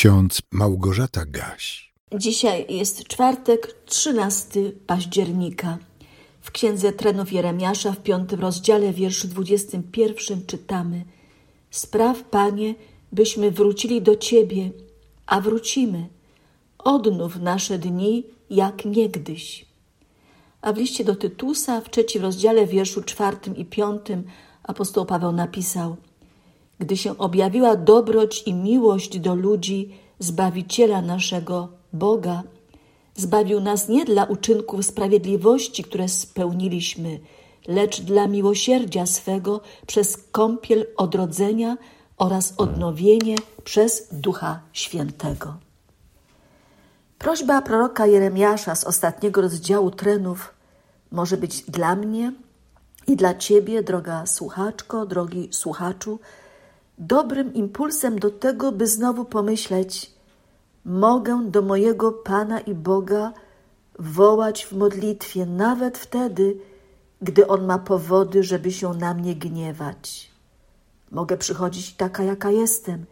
ksiądz Małgorzata Gaś. Dzisiaj jest czwartek, 13 października. W księdze trenów Jeremiasza w piątym rozdziale, wierszu 21 czytamy: Spraw, panie, byśmy wrócili do ciebie, a wrócimy. Odnów nasze dni jak niegdyś. A w liście do Tytusa w trzecim rozdziale, wierszu czwartym i piątym apostoł Paweł napisał: Gdy się objawiła dobroć i miłość do ludzi, Zbawiciela naszego Boga, zbawił nas nie dla uczynków sprawiedliwości, które spełniliśmy, lecz dla miłosierdzia swego przez kąpiel odrodzenia oraz odnowienie przez Ducha Świętego. Prośba proroka Jeremiasza z ostatniego rozdziału trenów może być dla mnie i dla Ciebie, droga słuchaczko, drogi słuchaczu, dobrym impulsem do tego, by znowu pomyśleć: Mogę do mojego Pana i Boga wołać w modlitwie, nawet wtedy, gdy On ma powody, żeby się na mnie gniewać. Mogę przychodzić taka, jaka jestem,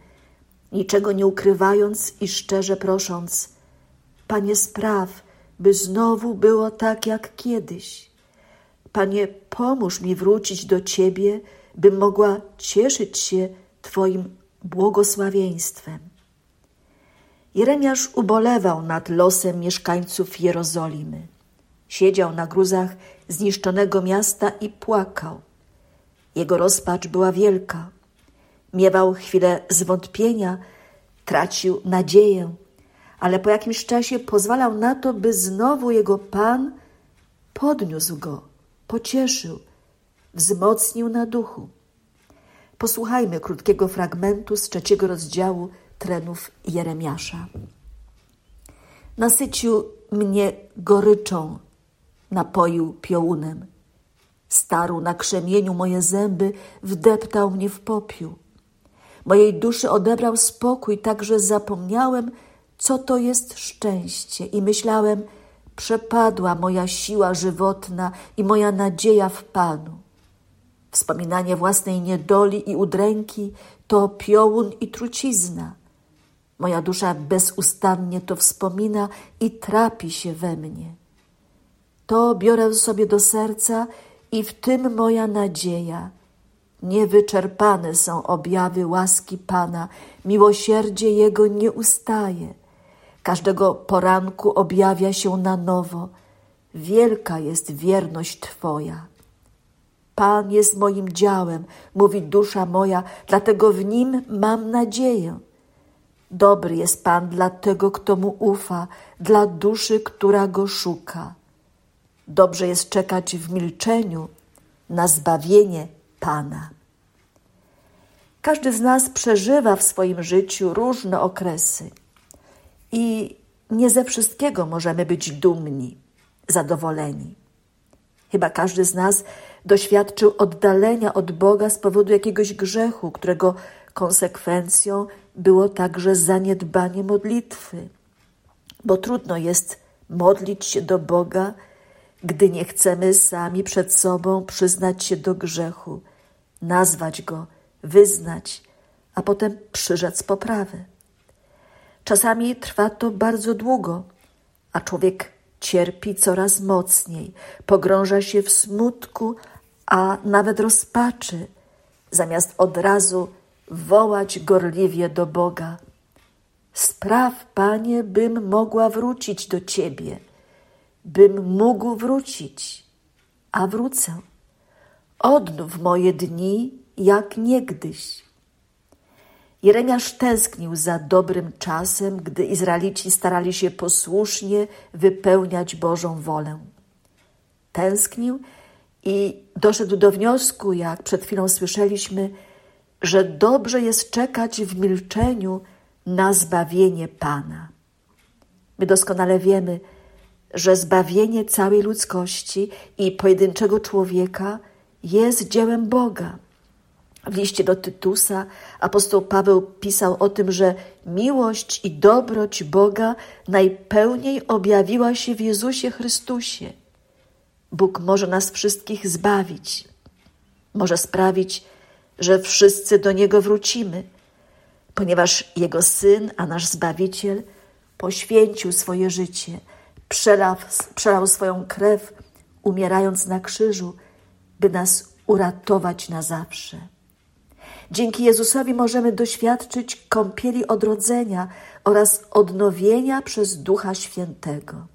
niczego nie ukrywając i szczerze prosząc: Panie, spraw, by znowu było tak jak kiedyś. Panie, pomóż mi wrócić do Ciebie, bym mogła cieszyć się Twoim błogosławieństwem. Jeremiasz ubolewał nad losem mieszkańców Jerozolimy. Siedział na gruzach zniszczonego miasta i płakał. Jego rozpacz była wielka. Miewał chwilę zwątpienia, tracił nadzieję, ale po jakimś czasie pozwalał na to, by znowu jego Pan podniósł go, pocieszył, wzmocnił na duchu. Posłuchajmy krótkiego fragmentu z trzeciego rozdziału trenów Jeremiasza. Nasycił mnie goryczą, napoił piołunem. Starł na krzemieniu moje zęby, wdeptał mnie w popiół. Mojej duszy odebrał spokój, tak że zapomniałem, co to jest szczęście i myślałem, przepadła moja siła żywotna i moja nadzieja w Panu. Wspominanie własnej niedoli i udręki to piołun i trucizna. Moja dusza bezustannie to wspomina i trapi się we mnie. To biorę sobie do serca i w tym moja nadzieja. Niewyczerpane są objawy łaski Pana, miłosierdzie Jego nie ustaje. Każdego poranku objawia się na nowo. Wielka jest wierność Twoja. Pan jest moim działem, mówi dusza moja, dlatego w nim mam nadzieję. Dobry jest Pan dla tego, kto mu ufa, dla duszy, która go szuka. Dobrze jest czekać w milczeniu na zbawienie Pana. Każdy z nas przeżywa w swoim życiu różne okresy i nie ze wszystkiego możemy być dumni, zadowoleni. Chyba każdy z nas doświadczył oddalenia od Boga z powodu jakiegoś grzechu, którego konsekwencją było także zaniedbanie modlitwy. Bo trudno jest modlić się do Boga, gdy nie chcemy sami przed sobą przyznać się do grzechu, nazwać go, wyznać, a potem przyrzec poprawy. Czasami trwa to bardzo długo, a człowiek cierpi coraz mocniej, pogrąża się w smutku, a nawet rozpaczy, zamiast od razu wołać gorliwie do Boga. Spraw, Panie, bym mogła wrócić do Ciebie, bym mógł wrócić, a wrócę. Odnów moje dni jak niegdyś. Jeremiasz tęsknił za dobrym czasem, gdy Izraelici starali się posłusznie wypełniać Bożą wolę. Tęsknił i doszedł do wniosku, jak przed chwilą słyszeliśmy, że dobrze jest czekać w milczeniu na zbawienie Pana. My doskonale wiemy, że zbawienie całej ludzkości i pojedynczego człowieka jest dziełem Boga. W liście do Tytusa apostoł Paweł pisał o tym, że miłość i dobroć Boga najpełniej objawiła się w Jezusie Chrystusie. Bóg może nas wszystkich zbawić, może sprawić, że wszyscy do Niego wrócimy. ponieważ Jego Syn, a nasz Zbawiciel, poświęcił swoje życie, przelał, przelał swoją krew, umierając na krzyżu, by nas uratować na zawsze. Dzięki Jezusowi możemy doświadczyć kąpieli odrodzenia oraz odnowienia przez Ducha Świętego.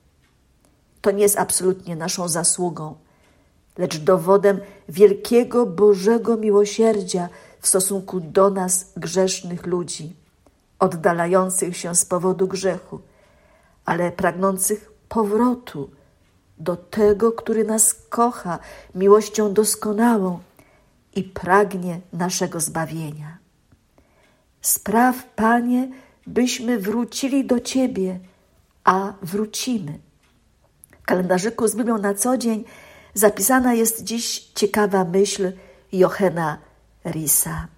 To nie jest absolutnie naszą zasługą, lecz dowodem wielkiego Bożego miłosierdzia w stosunku do nas, grzesznych ludzi, oddalających się z powodu grzechu, ale pragnących powrotu do tego, który nas kocha miłością doskonałą i pragnie naszego zbawienia. Spraw, Panie, byśmy wrócili do Ciebie, a wrócimy. W kalendarzyku z Biblią na co dzień zapisana jest dziś ciekawa myśl Jochena Risa.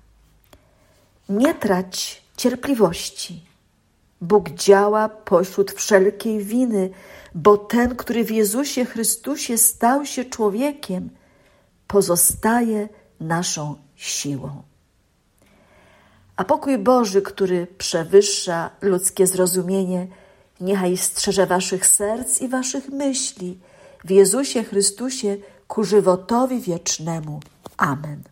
Nie trać cierpliwości. Bóg działa pośród wszelkiej winy, bo ten, który w Jezusie Chrystusie stał się człowiekiem, pozostaje naszą siłą. A pokój Boży, który przewyższa ludzkie zrozumienie, niechaj strzeże waszych serc i waszych myśli w Jezusie Chrystusie ku żywotowi wiecznemu. Amen.